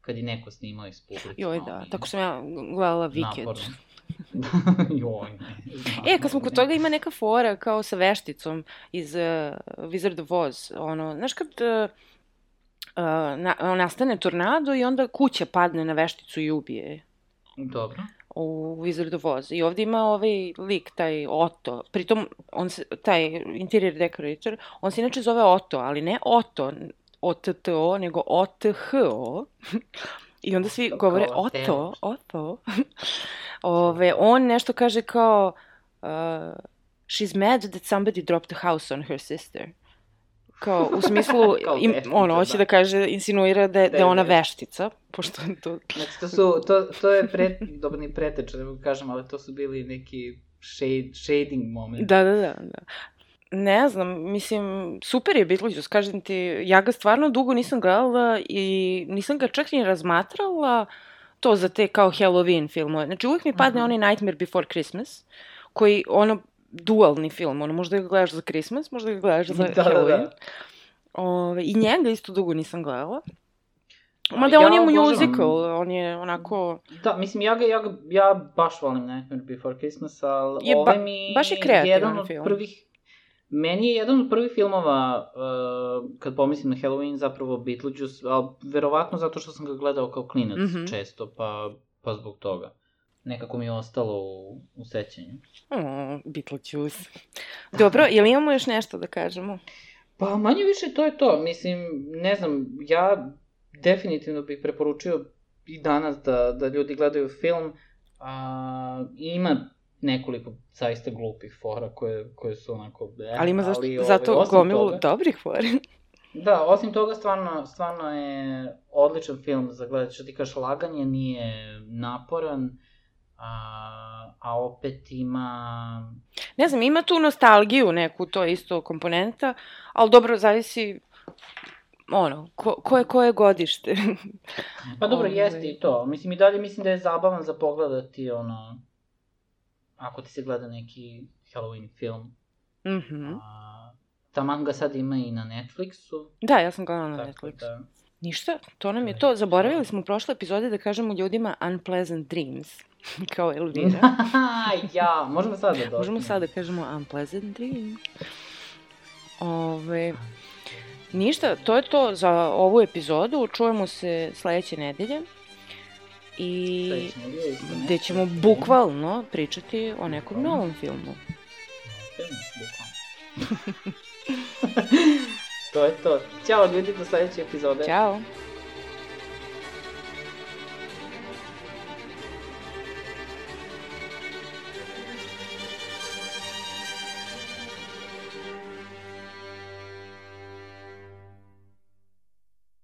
kad je neko snimao iz publike. Joj, da, je tako sam ja gledala naporno. Joj, ne. znam, E, kad smo kod toga ima neka fora kao sa vešticom iz uh, Wizard of Oz. Ono, znaš kad uh, uh, na, nastane tornado i onda kuća padne na vešticu i ubije je Dobro. U of Oz. I ovdje ima ovaj lik, taj Otto. Pritom, on se, taj interior decorator, on se inače zove Otto, ali ne Otto, O-T-T-O, nego O-T-H-O. I onda svi govore. Otto, Otto. Ove, on nešto kaže kao uh, she's mad that somebody dropped a house on her sister. Kao, u smislu, Kao im, veštica, ono, hoće da. da kaže, insinuira da je, da je ona veštica. pošto je to Znači, to su, to, to je pre, dobro ni preteč, mogu kažem, ali to su bili neki shade, shading moment. Da, da, da, da. Ne znam, mislim, super je Beetlejuice, kažem ti, ja ga stvarno dugo nisam gledala i nisam ga čak ni razmatrala to za te kao Halloween filmove. Znači, uvijek mi padne Mhm. onaj Nightmare Before Christmas, koji, ono, dualni film, ono, možda ga gledaš za Christmas, možda ga gledaš za Da, da, Halloween. da. Ove, I njega isto dugo nisam gledala. Mada ja on je obožavam- musical, on je onako... Da, mislim, ja ga, ja ga, ja baš volim Nightmare Before Christmas, ali Je ovaj mi baš je jedan od film. prvih, meni je jedan od prvih filmova, uh, kad pomislim na Halloween, zapravo Beetlejuice, ali verovatno zato što sam ga gledao kao klinac Mhm. često, pa, pa zbog toga. Nekako mi je ostalo u, u sećanju. Oh, Beetlejuice. Dobro, je li imamo još nešto da kažemo? Pa manje više to je to. Mislim, ne znam, ja definitivno bih preporučio i danas da, da ljudi gledaju film. A, ima nekoliko zaista glupih fora koje, koje su onako... Eh, Ali ima zašto, ovaj, zato osim gomilu toga- dobrih fora. Da, osim toga, stvarno, stvarno je odličan film za gledati, što ti kažeš, laganje nije naporan, a, a opet ima... Ne znam, ima tu nostalgiju neku, to je isto komponenta, ali dobro, zavisi ono, ko, ko je koje godište. pa dobro, jeste i to. Mislim, i dalje mislim da je zabavan za pogledati, ono, ako ti se gleda neki Halloween film. Mhm. Mm a, Taman ga sad ima i na Netflixu. Da, ja sam gledala na Netflixu. Da... Ništa, to nam je to. Zaboravili smo u prošle epizode da kažemo ljudima Unpleasant Dreams, kao Elvira. ja, možemo sad da dođemo. Možemo sad da kažemo Unpleasant Dreams. Ove, ništa, to je to za ovu epizodu. Čujemo se sledeće nedelje. I gde ćemo bukvalno pričati o nekom novom filmu. to je to. Ćao ljudi, do sledeće epizode. Ćao.